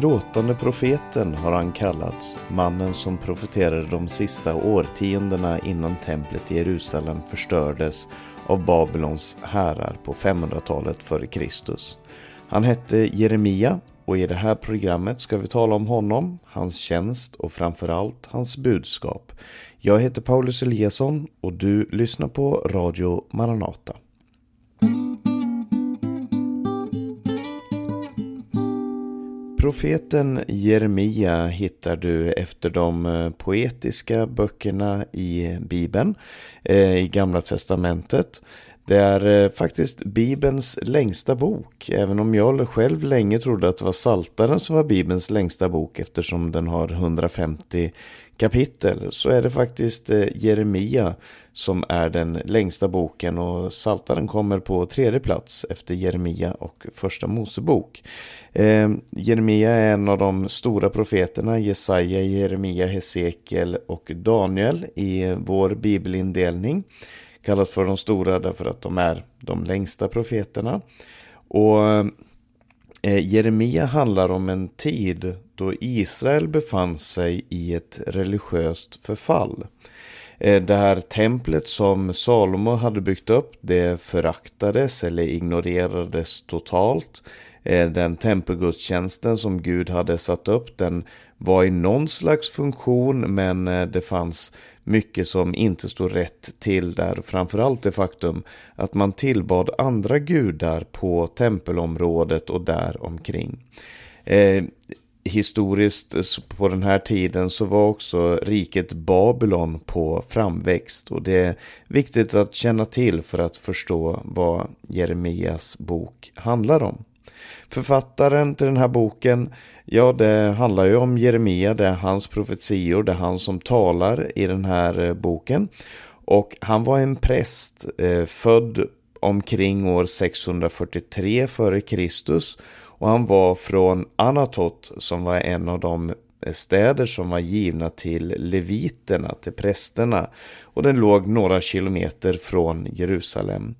gråtande profeten har han kallats, mannen som profeterade de sista årtiondena innan templet i Jerusalem förstördes av Babylons härar på 500-talet f.Kr. Han hette Jeremia och i det här programmet ska vi tala om honom, hans tjänst och framförallt hans budskap. Jag heter Paulus Eliasson och du lyssnar på Radio Maranata. Profeten Jeremia hittar du efter de eh, poetiska böckerna i Bibeln, eh, i Gamla Testamentet. Det är eh, faktiskt Bibelns längsta bok, även om jag själv länge trodde att det var Saltaren som var Bibelns längsta bok eftersom den har 150 kapitel så är det faktiskt Jeremia som är den längsta boken och Saltaren kommer på tredje plats efter Jeremia och Första Mosebok. Eh, Jeremia är en av de stora profeterna, Jesaja, Jeremia, Hesekiel och Daniel i vår bibelindelning. Kallas för de stora därför att de är de längsta profeterna. Och eh, Jeremia handlar om en tid då Israel befann sig i ett religiöst förfall. Eh, det här templet som Salomo hade byggt upp, det föraktades eller ignorerades totalt. Eh, den tempelgudstjänsten som Gud hade satt upp, den var i någon slags funktion men eh, det fanns mycket som inte stod rätt till där. Framförallt det faktum att man tillbad andra gudar på tempelområdet och där omkring. Historiskt eh, på den här tiden så var också riket Babylon på framväxt och det är viktigt att känna till för att förstå vad Jeremias bok handlar om. Författaren till den här boken, ja det handlar ju om Jeremia, det är hans profetior, det är han som talar i den här eh, boken. Och han var en präst, eh, född omkring år 643 f.Kr. Och han var från Anatot som var en av de städer som var givna till leviterna, till prästerna. Och den låg några kilometer från Jerusalem.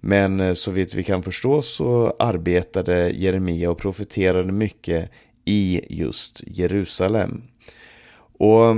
Men eh, så vitt vi kan förstå så arbetade Jeremia och profeterade mycket i just Jerusalem. Och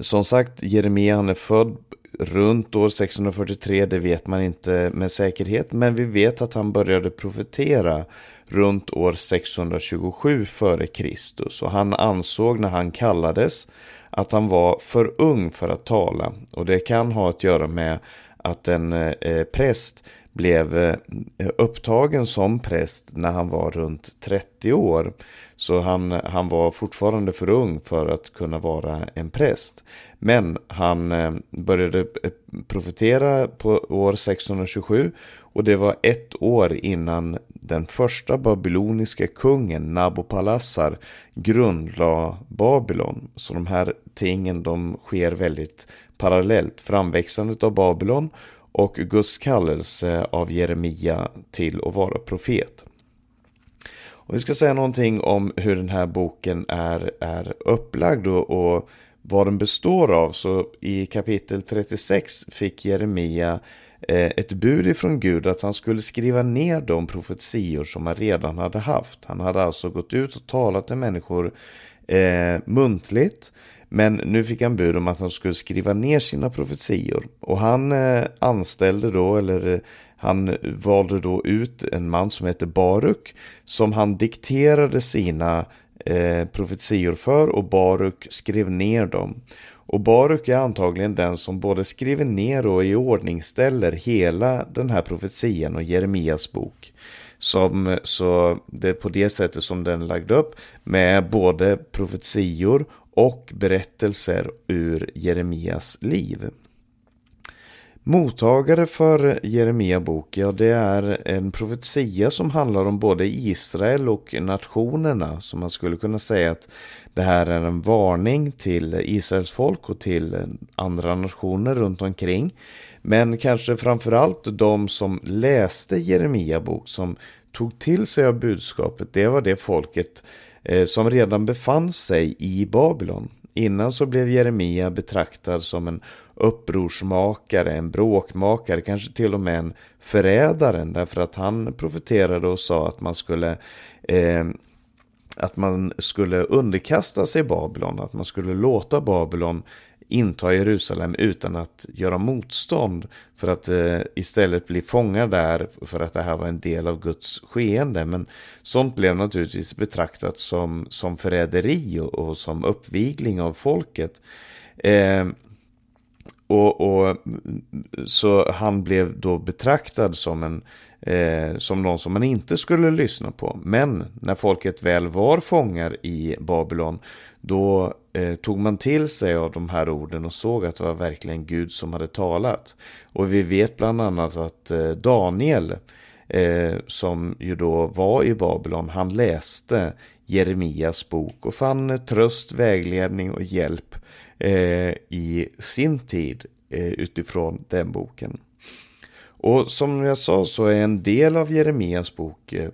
som sagt, Jeremia han är född runt år 643, det vet man inte med säkerhet, men vi vet att han började profetera runt år 627 f.Kr. Och han ansåg när han kallades att han var för ung för att tala. Och det kan ha att göra med att en eh, präst blev eh, upptagen som präst när han var runt 30 år. Så han, han var fortfarande för ung för att kunna vara en präst. Men han eh, började eh, profetera på år 627 och det var ett år innan den första babyloniska kungen Nabopalassar grundlade Babylon. Så de här tingen de sker väldigt parallellt. Framväxandet av Babylon och Guds kallelse av Jeremia till att vara profet. Och vi ska säga någonting om hur den här boken är, är upplagd och, och vad den består av. Så i kapitel 36 fick Jeremia Eh, ett bud ifrån Gud att han skulle skriva ner de profetior som han redan hade haft. Han hade alltså gått ut och talat till människor eh, muntligt. Men nu fick han bud om att han skulle skriva ner sina profetior. Och han eh, anställde då, eller eh, han valde då ut en man som heter Baruk. Som han dikterade sina eh, profetior för och Baruk skrev ner dem. Och Baruk är antagligen den som både skriver ner och i ordningställer hela den här profetian och Jeremias bok. Som, så det är på det sättet som den är lagd upp med både profetior och berättelser ur Jeremias liv. Mottagare för Jeremia bok, ja det är en profetia som handlar om både Israel och nationerna. Så man skulle kunna säga att det här är en varning till Israels folk och till andra nationer runt omkring. Men kanske framförallt de som läste Jeremia bok, som tog till sig av budskapet, det var det folket eh, som redan befann sig i Babylon. Innan så blev Jeremia betraktad som en upprorsmakare, en bråkmakare, kanske till och med en förrädare. Därför att han profeterade och sa att man skulle eh, att man skulle underkasta sig Babylon, att man skulle låta Babylon inta Jerusalem utan att göra motstånd för att eh, istället bli fångar där för att det här var en del av Guds skeende. Men sånt blev naturligtvis betraktat som, som förräderi och, och som uppvigling av folket. Eh, och, och, så han blev då betraktad som en eh, som någon som man inte skulle lyssna på. Men när folket väl var fångar i Babylon då eh, tog man till sig av de här orden och såg att det var verkligen Gud som hade talat. Och vi vet bland annat att eh, Daniel, eh, som ju då var i Babylon, han läste Jeremias bok och fann tröst, vägledning och hjälp eh, i sin tid eh, utifrån den boken. Och som jag sa så är en del av Jeremias bok eh,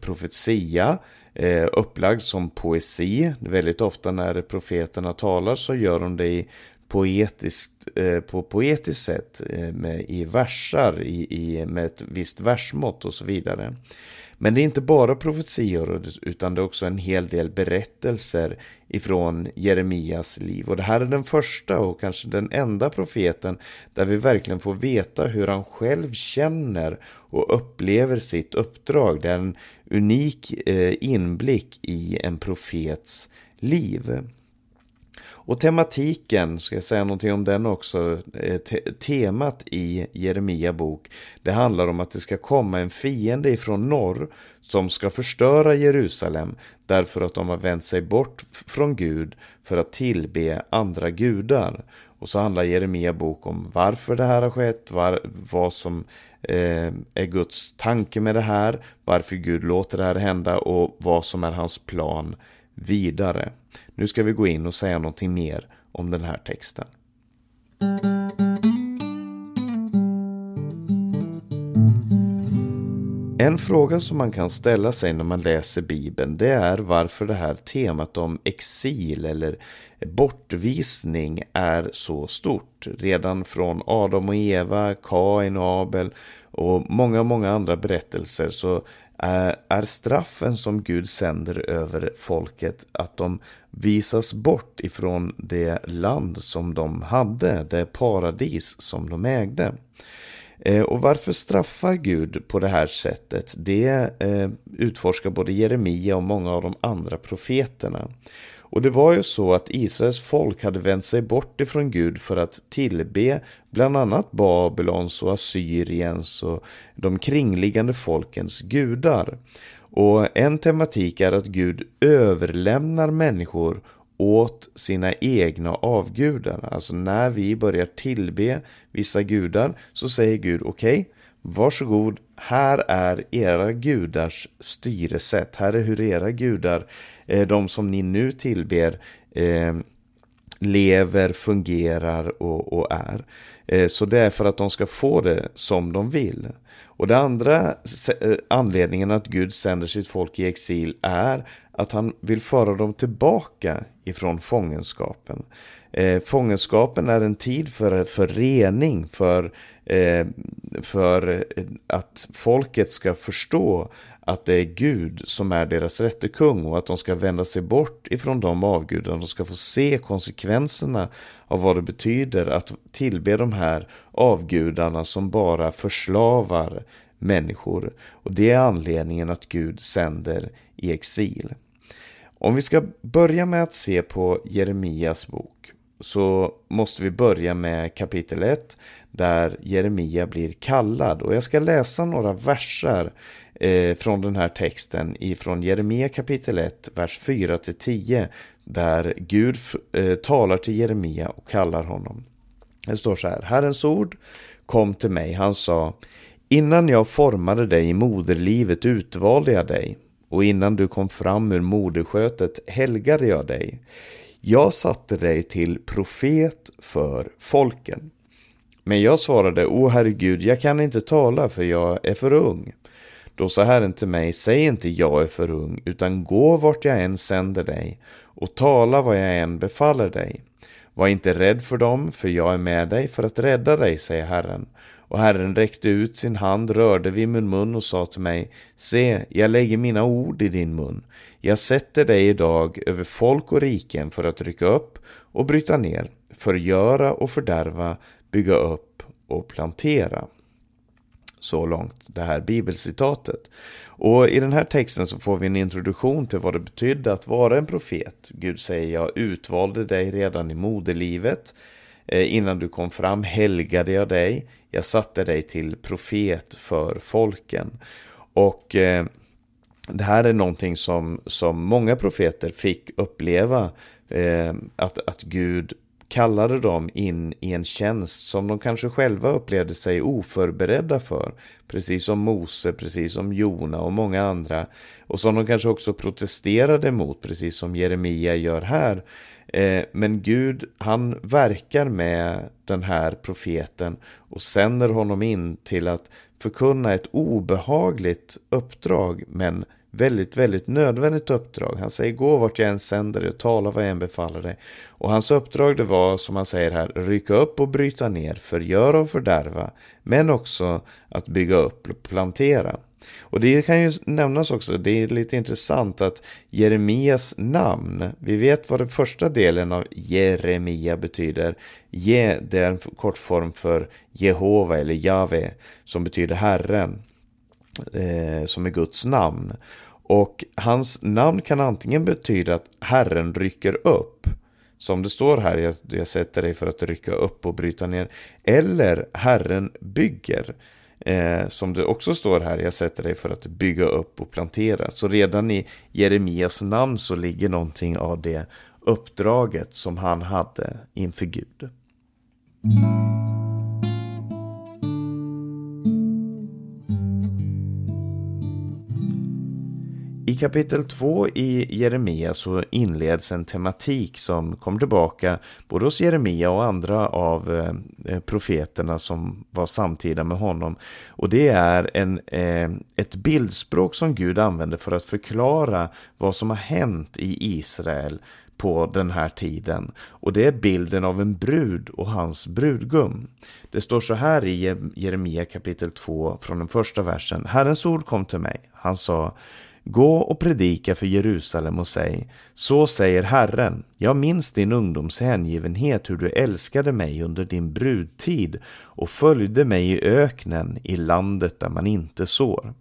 profetia eh, upplagd som poesi. Väldigt ofta när profeterna talar så gör de det i poetiskt, eh, på poetiskt sätt eh, med, i versar i, i, med ett visst versmått och så vidare. Men det är inte bara profetior utan det är också en hel del berättelser ifrån Jeremias liv. Och det här är den första och kanske den enda profeten där vi verkligen får veta hur han själv känner och upplever sitt uppdrag. Det är en unik eh, inblick i en profets liv. Och tematiken, ska jag säga någonting om den också, eh, temat i Jeremia bok, det handlar om att det ska komma en fiende ifrån norr som ska förstöra Jerusalem därför att de har vänt sig bort från Gud för att tillbe andra gudar. Och så handlar Jeremia bok om varför det här har skett, var, vad som eh, är Guds tanke med det här, varför Gud låter det här hända och vad som är hans plan vidare. Nu ska vi gå in och säga någonting mer om den här texten. En fråga som man kan ställa sig när man läser Bibeln det är varför det här temat om exil eller bortvisning är så stort. Redan från Adam och Eva, Kain och Abel och många, många andra berättelser så är straffen som Gud sänder över folket att de visas bort ifrån det land som de hade, det paradis som de ägde. Eh, och varför straffar Gud på det här sättet? Det eh, utforskar både Jeremia och många av de andra profeterna. Och det var ju så att Israels folk hade vänt sig bort ifrån Gud för att tillbe bland annat Babylons och Assyriens och de kringliggande folkens gudar. Och en tematik är att Gud överlämnar människor åt sina egna avgudar. Alltså när vi börjar tillbe vissa gudar så säger Gud okej, okay, varsågod, här är era gudars styresätt. Här är hur era gudar, Eh, de som ni nu tillber, eh, lever, fungerar och, och är. Eh, så det är för att de ska få det som de vill. Och den andra anledningen att Gud sänder sitt folk i exil är att han vill föra dem tillbaka ifrån fångenskapen. Eh, fångenskapen är en tid för, för rening, för, eh, för att folket ska förstå att det är Gud som är deras rätte kung och att de ska vända sig bort ifrån de avgudarna. De ska få se konsekvenserna av vad det betyder att tillbe de här avgudarna som bara förslavar människor. Och det är anledningen att Gud sänder i exil. Om vi ska börja med att se på Jeremias bok så måste vi börja med kapitel 1 där Jeremia blir kallad och jag ska läsa några verser eh, från den här texten ifrån Jeremia kapitel 1 vers 4 till 10 där Gud eh, talar till Jeremia och kallar honom. Det står så här, Herrens ord kom till mig, han sa Innan jag formade dig i moderlivet utvalde jag dig och innan du kom fram ur moderskötet helgade jag dig. Jag satte dig till profet för folken. Men jag svarade, O herregud, jag kan inte tala för jag är för ung. Då sa Herren till mig, säg inte jag är för ung, utan gå vart jag än sänder dig och tala vad jag än befaller dig. Var inte rädd för dem, för jag är med dig för att rädda dig, säger Herren. Och Herren räckte ut sin hand, rörde vid min mun och sa till mig, se, jag lägger mina ord i din mun. Jag sätter dig idag över folk och riken för att rycka upp och bryta ner, förgöra och fördärva, bygga upp och plantera. Så långt det här bibelcitatet. Och i den här texten så får vi en introduktion till vad det betydde att vara en profet. Gud säger jag utvalde dig redan i moderlivet. Eh, innan du kom fram helgade jag dig. Jag satte dig till profet för folken. Och eh, det här är någonting som, som många profeter fick uppleva. Eh, att, att Gud kallade dem in i en tjänst som de kanske själva upplevde sig oförberedda för. Precis som Mose, precis som Jona och många andra. Och som de kanske också protesterade mot, precis som Jeremia gör här. Eh, men Gud, han verkar med den här profeten och sänder honom in till att förkunna ett obehagligt uppdrag, men väldigt, väldigt nödvändigt uppdrag. Han säger gå vart jag än sänder dig och tala vad jag än befaller dig. Och hans uppdrag det var, som han säger här, rycka upp och bryta ner, förgöra och fördärva, men också att bygga upp och plantera. Och det kan ju nämnas också, det är lite intressant att Jeremias namn, vi vet vad den första delen av Jeremia betyder. Je, det är en kortform för Jehova eller Jave, som betyder Herren, eh, som är Guds namn. Och hans namn kan antingen betyda att Herren rycker upp, som det står här, jag, jag sätter dig för att rycka upp och bryta ner, eller Herren bygger. Eh, som det också står här, jag sätter dig för att bygga upp och plantera. Så redan i Jeremias namn så ligger någonting av det uppdraget som han hade inför Gud. I kapitel 2 i Jeremia så inleds en tematik som kommer tillbaka både hos Jeremia och andra av eh, profeterna som var samtida med honom. Och det är en, eh, ett bildspråk som Gud använder för att förklara vad som har hänt i Israel på den här tiden. Och det är bilden av en brud och hans brudgum. Det står så här i Jeremia kapitel 2 från den första versen. Herrens ord kom till mig. Han sa Gå och predika för Jerusalem och säg, så säger Herren, jag minns din ungdoms hängivenhet, hur du älskade mig under din brudtid och följde mig i öknen i landet där man inte sår.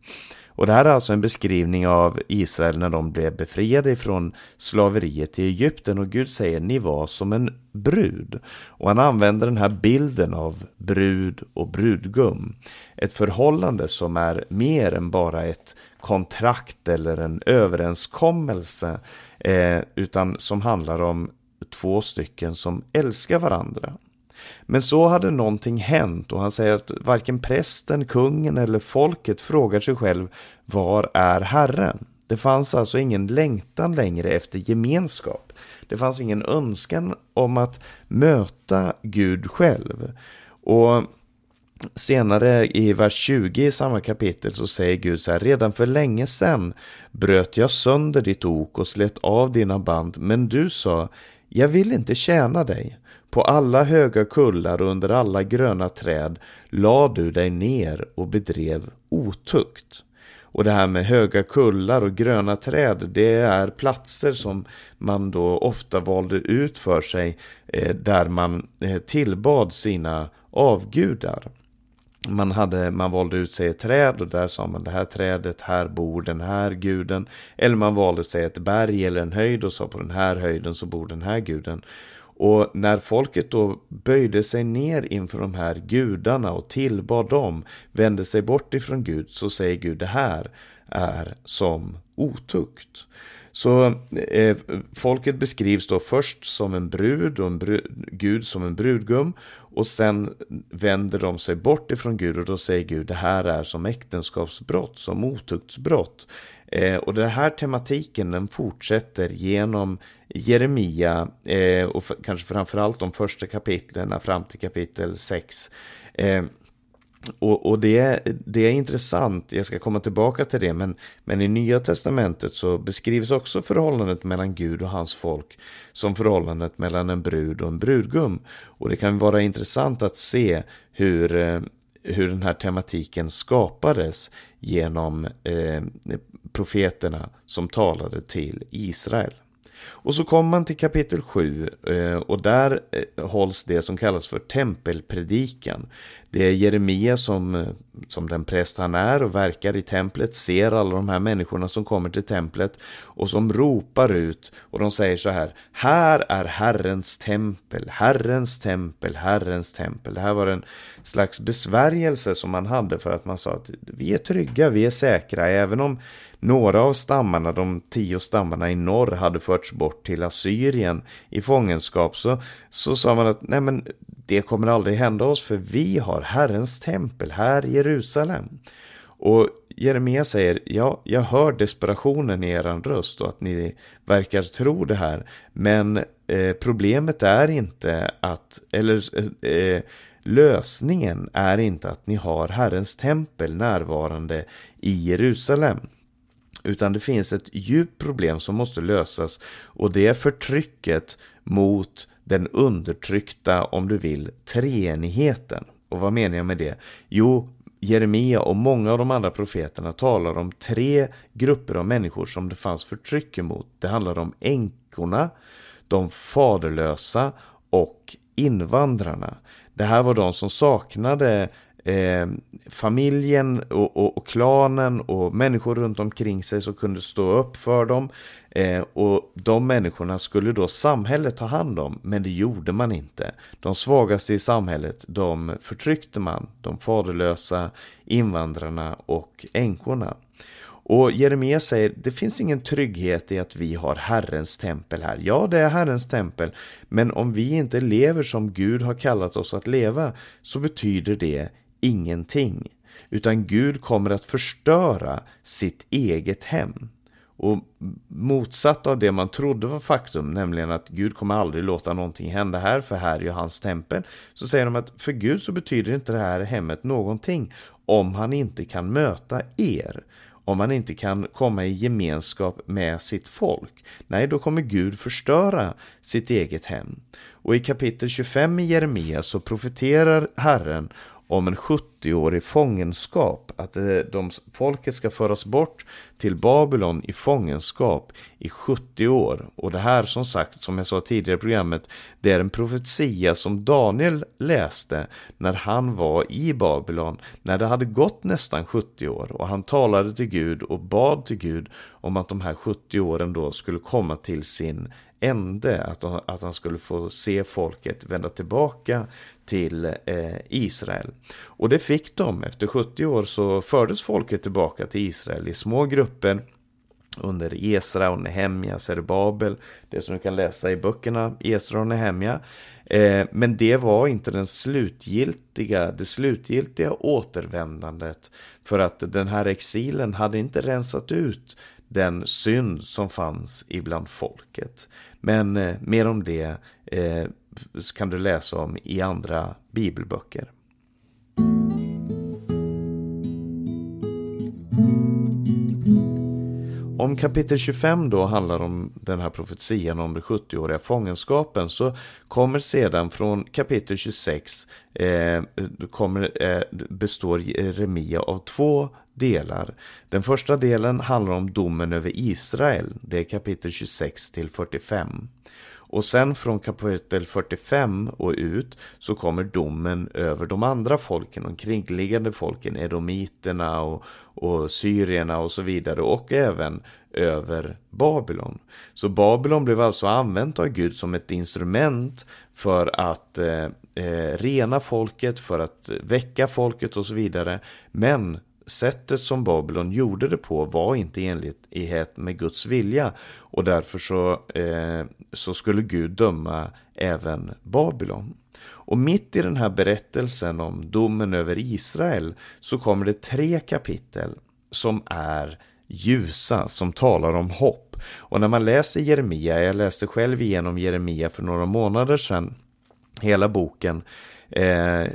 Och det här är alltså en beskrivning av Israel när de blev befriade från slaveriet i Egypten och Gud säger ni var som en brud. Och han använder den här bilden av brud och brudgum. Ett förhållande som är mer än bara ett kontrakt eller en överenskommelse eh, utan som handlar om två stycken som älskar varandra. Men så hade någonting hänt och han säger att varken prästen, kungen eller folket frågar sig själv var är Herren? Det fanns alltså ingen längtan längre efter gemenskap. Det fanns ingen önskan om att möta Gud själv. Och Senare i vers 20 i samma kapitel så säger Gud så här, redan för länge sedan bröt jag sönder ditt ok och slet av dina band, men du sa, jag vill inte tjäna dig. På alla höga kullar och under alla gröna träd la du dig ner och bedrev otukt. Och det här med höga kullar och gröna träd, det är platser som man då ofta valde ut för sig eh, där man eh, tillbad sina avgudar man, hade, man valde ut sig ett träd och där sa man det här trädet, här bor den här guden. Eller man valde sig ett berg eller en höjd och sa på den här höjden så bor den här guden. Och när folket då böjde sig ner inför de här gudarna och tillbad dem, vände sig bort ifrån Gud, så säger Gud det här är som otukt. Så eh, folket beskrivs då först som en brud och en brud, Gud som en brudgum och sen vänder de sig bort ifrån Gud och då säger Gud det här är som äktenskapsbrott, som otuktsbrott. Eh, och den här tematiken den fortsätter genom Jeremia eh, och kanske framförallt de första kapitlen fram till kapitel 6. Eh, och, och det, det, är intressant, jag ska komma tillbaka till det, men, men i Nya Testamentet så beskrivs också förhållandet mellan Gud och hans folk som förhållandet mellan en brud och en brudgum. Och det kan vara intressant att se hur, eh, hur den här tematiken skapades genom eh, profeterna som talade till Israel. Och så kommer man till kapitel 7 eh, och där eh, hålls det som kallas för tempelpredikan. Det är Jeremia som, eh, som den präst han är och verkar i templet, ser alla de här människorna som kommer till templet och som ropar ut och de säger så här Här är Herrens tempel, Herrens tempel, Herrens tempel. Det här var den slags besvärjelse som man hade för att man sa att vi är trygga, vi är säkra, även om några av stammarna, de tio stammarna i norr, hade förts bort till Assyrien i fångenskap så, så sa man att nej men det kommer aldrig hända oss för vi har Herrens tempel här i Jerusalem. Och Jeremia säger, ja, jag hör desperationen i er röst och att ni verkar tro det här. Men eh, problemet är inte att, eller eh, lösningen är inte att ni har Herrens tempel närvarande i Jerusalem. Utan det finns ett djupt problem som måste lösas och det är förtrycket mot den undertryckta, om du vill, treenigheten. Och vad menar jag med det? Jo, Jeremia och många av de andra profeterna talar om tre grupper av människor som det fanns förtryck emot. Det handlar om änkorna, de faderlösa och invandrarna. Det här var de som saknade eh, familjen och, och, och, klanen och människor runt omkring sig som kunde stå upp för dem. Eh, och de människorna skulle då samhället ta hand om, men det gjorde man inte. De svagaste i samhället, de förtryckte man, de faderlösa, invandrarna och änkorna. Och Jeremia säger, det finns ingen trygghet i att vi har Herrens tempel här. Ja, det är Herrens tempel, men om vi inte lever som Gud har kallat oss att leva, så betyder det ingenting. Utan Gud kommer att förstöra sitt eget hem. Och motsatt av det man trodde var faktum, nämligen att Gud kommer aldrig låta någonting hända här, för här är ju hans tempel. Så säger de att för Gud så betyder inte det här hemmet någonting om han inte kan möta er. Om man inte kan komma i gemenskap med sitt folk. Nej, då kommer Gud förstöra sitt eget hem. Och i kapitel 25 i Jeremia så profeterar Herren om en 70-årig fångenskap, att eh, de, folket ska föras bort till Babylon i fångenskap i 70 år. Och det här som sagt, som jag sa tidigare i programmet, det är en profetia som Daniel läste när han var i Babylon, när det hade gått nästan 70 år och han talade till Gud och bad till Gud om att de här 70 åren då skulle komma till sin ände, att, att han skulle få se folket vända tillbaka till eh, Israel. Och det fick de. Efter 70 år så fördes folket tillbaka till Israel i små grupper under Esra och Nehemja, Serbabel, det som du kan läsa i böckerna Esra och Nehemja. Eh, men det var inte den slutgiltiga, det slutgiltiga återvändandet för att den här exilen hade inte rensat ut den synd som fanns ibland folket. Men eh, mer om det eh, kan du läsa om i andra bibelböcker. Om kapitel 25 då handlar om den här profetian om den 70-åriga fångenskapen så kommer sedan från kapitel 26 eh, kommer, eh, består Jeremia av två delar. Den första delen handlar om domen över Israel, det är kapitel 26 till 45. Och sen från kapitel 45 och ut så kommer domen över de andra folken, de kringliggande folken, edomiterna och, och syrierna och så vidare och även över Babylon. Så Babylon blev alltså använt av Gud som ett instrument för att eh, eh rena folket, för att väcka folket och så vidare. Men sättet som Babylon gjorde det på var inte i enlighet med Guds vilja och därför så, eh, så skulle Gud döma även Babylon. Och mitt i den här berättelsen om domen över Israel så kommer det tre kapitel som är ljusa, som talar om hopp. Och när man läser Jeremia, jag läste själv igenom Jeremia för några månader sedan, hela boken, Eh,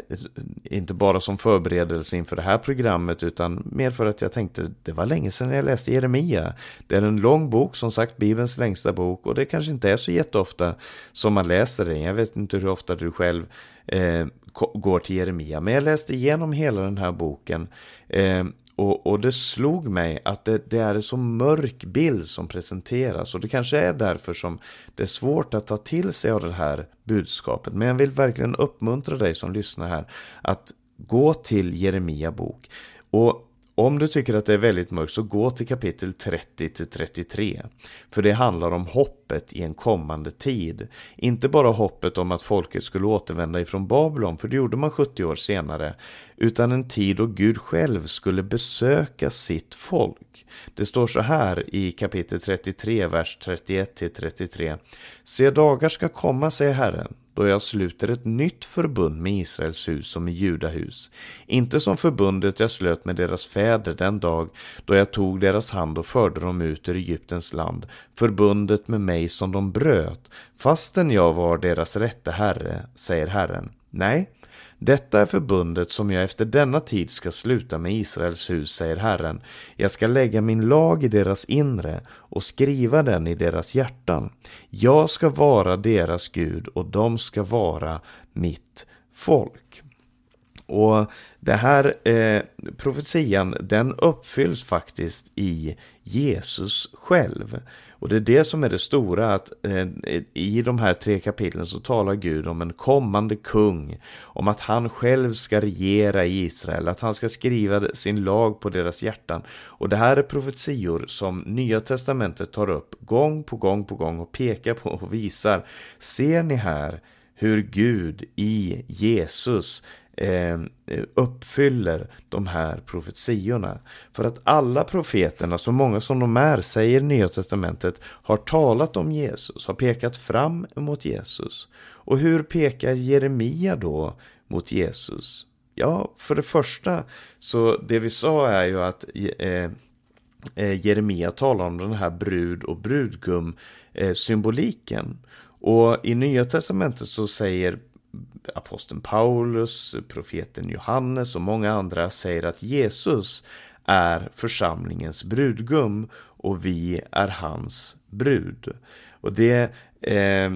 inte bara som förberedelse inför det här programmet utan mer för att jag tänkte det var länge sedan jag läste Jeremia. Det är en lång bok, som sagt Bibelns längsta bok och det kanske inte är så jätteofta som man läser den. Jag vet inte hur ofta du själv eh, går till Jeremia, men jag läste igenom hela den här boken eh, och, och, det slog mig att det, det, är en så mörk bild som presenteras och det kanske är därför som det är svårt att ta till sig av det här budskapet. Men jag vill verkligen uppmuntra dig som lyssnar här att gå till Jeremia bok. Och om du tycker att det är väldigt mörkt så gå till kapitel 30 till 33. För det handlar om hoppet i en kommande tid. Inte bara hoppet om att folket skulle återvända ifrån Babylon, för det gjorde man 70 år senare. Utan en tid då Gud själv skulle besöka sitt folk. Det står så här i kapitel 33, vers 31 till 33. Se dagar ska komma, säger Herren då jag sluter ett nytt förbund med Israels hus som med Judahus. Inte som förbundet jag slöt med deras fäder den dag då jag tog deras hand och förde dem ut ur Egyptens land, förbundet med mig som de bröt, fastän jag var deras rätte herre, säger Herren. Nej, detta är förbundet som jag efter denna tid ska sluta med Israels hus, säger Herren. Jag ska lägga min lag i deras inre och skriva den i deras hjärtan. Jag ska vara deras Gud och de ska vara mitt folk. Och det här eh, profetian den uppfylls faktiskt i Jesus själv. Och det är det som är det stora, att eh, i de här tre kapitlen så talar Gud om en kommande kung, om att han själv ska regera i Israel, att han ska skriva sin lag på deras hjärtan. Och det här är profetior som Nya Testamentet tar upp gång på gång på gång och pekar på och visar. Ser ni här hur Gud i Jesus eh, uppfyller de här profetiorna. För att alla profeterna, så många som de är, säger Nya Testamentet, har talat om Jesus, har pekat fram mot Jesus. Och hur pekar Jeremia då mot Jesus? Ja, för det första, så det vi sa är ju att eh, eh, Jeremia talar om den här brud och brudgum eh, symboliken. Och i Nya Testamentet så säger aposteln Paulus, profeten Johannes och många andra säger att Jesus är församlingens brudgum och vi är hans brud. Och det eh,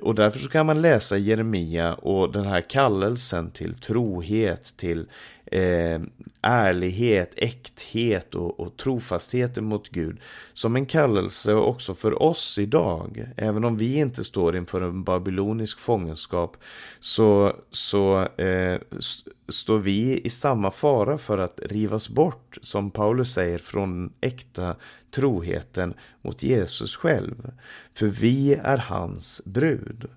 och därför så kan man läsa Jeremia och den här kallelsen till trohet, till eh, ärlighet, äkthet och, och trofastheten mot Gud som en kallelse också för oss idag. Även om vi inte står inför en babylonisk fångenskap så, så eh, står vi i samma fara för att rivas bort, som Paulus säger, från äkta troheten mot Jesus själv. För vi är hans brud.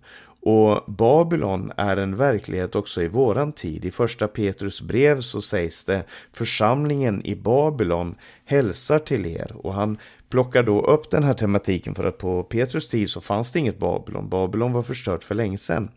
Och Babylon är en verklighet också i våran tid. I första Petrus brev så sägs det församlingen i Babylon hälsar till er. Och han plockar då upp den här tematiken för att på Petrus tid så fanns det inget Babylon. Babylon var förstört för länge sedan.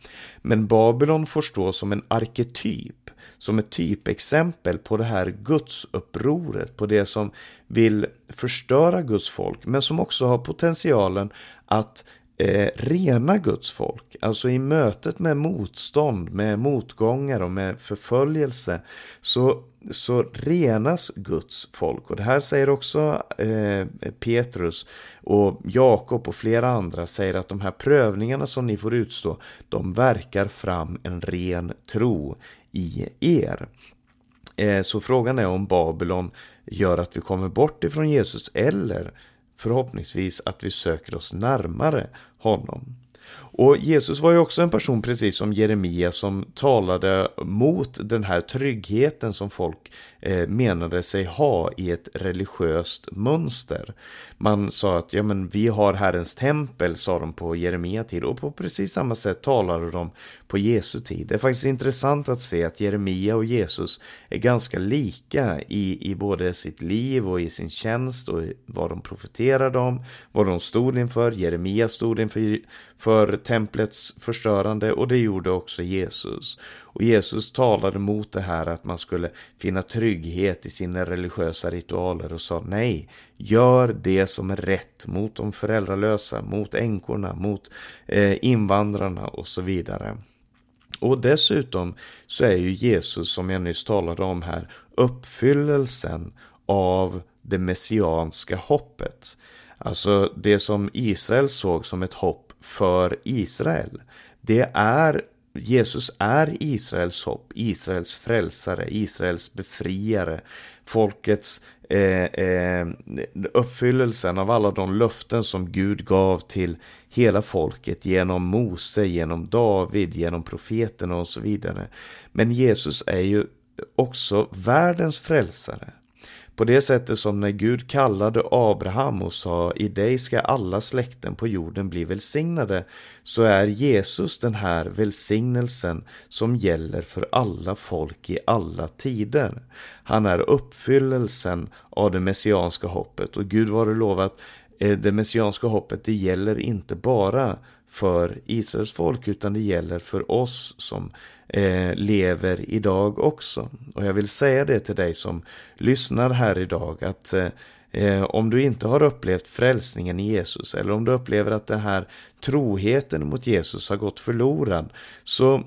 Men Babylon får stå som en arketyp, som ett typexempel på det här gudsupproret, på det som vill förstöra Guds folk, men som också har potentialen att eh, rena Guds folk. Alltså i mötet med motstånd, med motgångar och med förföljelse så, så renas Guds folk. Och det här säger också eh, Petrus och Jakob och flera andra säger att de här prövningarna som ni får utstå, de verkar fram en ren tro i er. Eh, så frågan är om Babylon gör att vi kommer bort ifrån Jesus eller förhoppningsvis att vi söker oss närmare honom. Och Jesus var ju också en person precis som Jeremia som talade mot den här tryggheten som folk Eh, menade sig ha i ett religiöst mönster. Man sa att ja, men vi har Herrens tempel, sa de på Jeremia tid och på precis samma sätt talade de på Jesu tid. Det är faktiskt intressant att se att Jeremia och Jesus är ganska lika i, i både sitt liv och i sin tjänst och vad de profeterade om, vad de stod inför. Jeremia stod inför för templets förstörande och det gjorde också Jesus. Och Jesus talade mot det här att man skulle finna trygghet i sina religiösa ritualer och sa nej, gör det som är rätt mot de föräldralösa, mot änkorna, mot eh, invandrarna och så vidare. Och dessutom så är ju Jesus, som jag nyss talade om här, uppfyllelsen av det messianska hoppet. Alltså det som Israel såg som ett hopp för Israel. Det är Jesus är Israels hopp, Israels frälsare, Israels befriare, folkets eh, eh, uppfyllelsen av alla de löften som Gud gav till hela folket genom Mose, genom David, genom profeterna och så vidare. Men Jesus är ju också världens frälsare. På det sättet som när Gud kallade Abraham och sa i dig ska alla släkten på jorden bli välsignade så är Jesus den här välsignelsen som gäller för alla folk i alla tider. Han är uppfyllelsen av det messianska hoppet och Gud var det lovat eh, det messianska hoppet det gäller inte bara för Israels folk utan det gäller för oss som eh, lever idag också. Och jag vill säga det till dig som lyssnar här idag att eh, eh, om du inte har upplevt frälsningen i Jesus eller om du upplever att den här troheten mot Jesus har gått förlorad så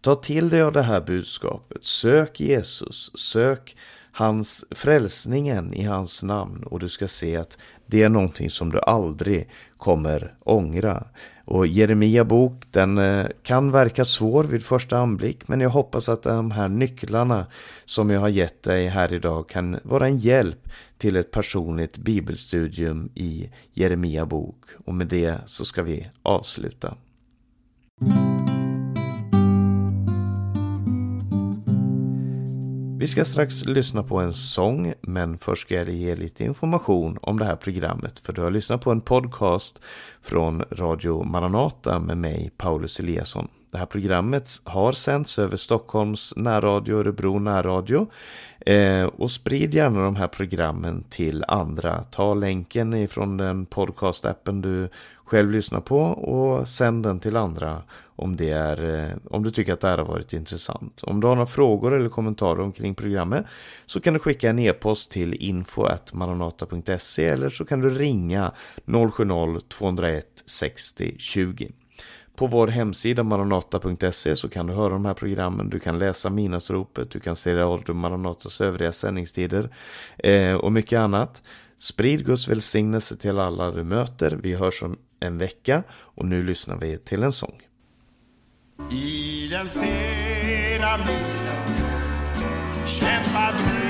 ta till dig av det här budskapet. Sök Jesus, sök hans frälsningen i hans namn och du ska se att det är någonting som du aldrig kommer ångra. Och Jeremia bok, den eh, kan verka svår vid första anblick, men jag hoppas att de här nycklarna som jag har gett dig här idag kan vara en hjälp till ett personligt bibelstudium i Jeremia bok. Och med det så ska vi avsluta. Vi ska strax lyssna på en sång, men först ska jag ge lite information om det här programmet. För du har lyssnat på en podcast från Radio Maranata med mig, Paulus Eliasson. Det här programmet har sänts över Stockholms närradio, Örebro närradio. Eh, och sprid gärna de här programmen till andra. Ta länken ifrån den podcastappen du själv lyssnar på och sänd den till andra om, det är, eh, om du tycker att det här har varit intressant. Om du har några frågor eller kommentarer omkring programmet så kan du skicka en e-post till info.maranata.se eller så kan du ringa 070-201 60 20. På vår hemsida maranata.se så kan du höra de här programmen, du kan läsa Minasropet, du kan se Radio Maranatas övriga sändningstider eh, och mycket annat. Sprid Guds välsignelse till alla du möter. Vi hörs om en vecka och nu lyssnar vi till en sång. I den sena middagsstund kämpar bruden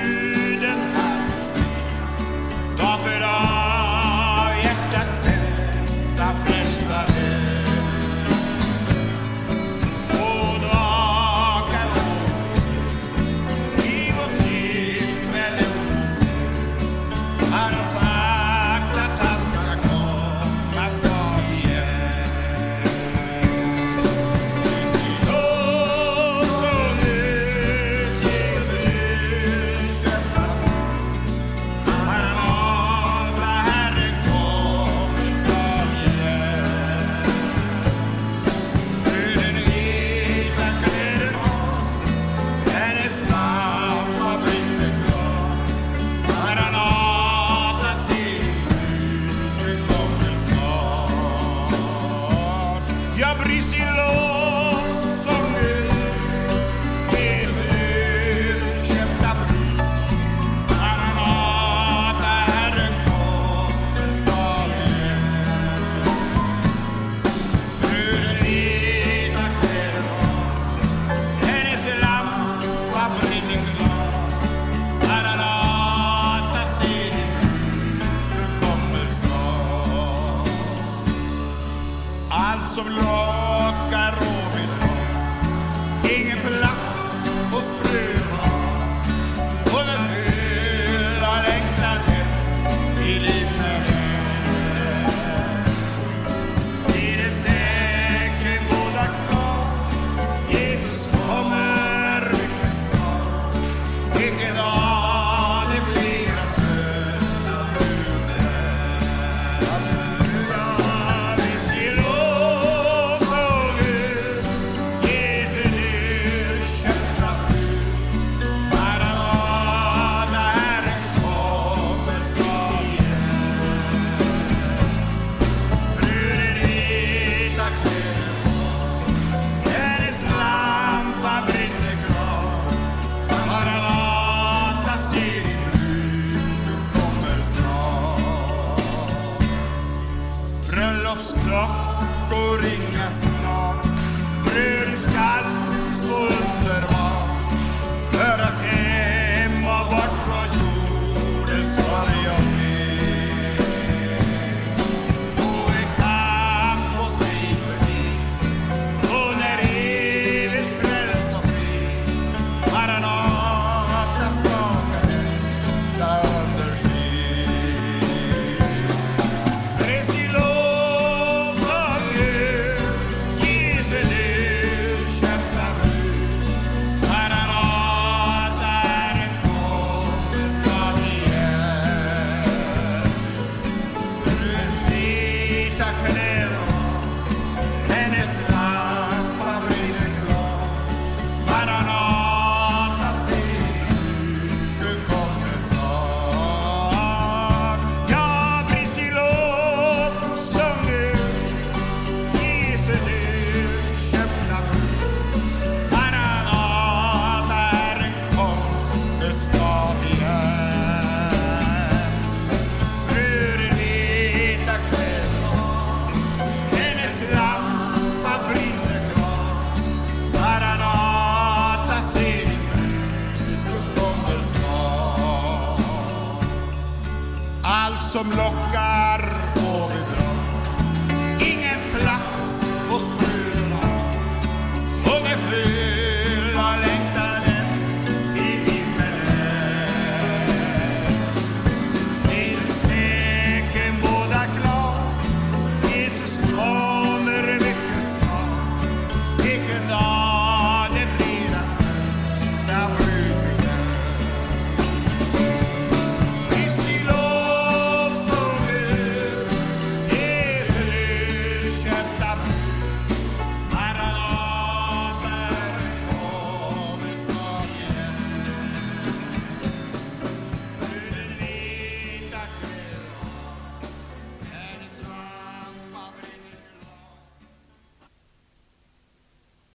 som lockar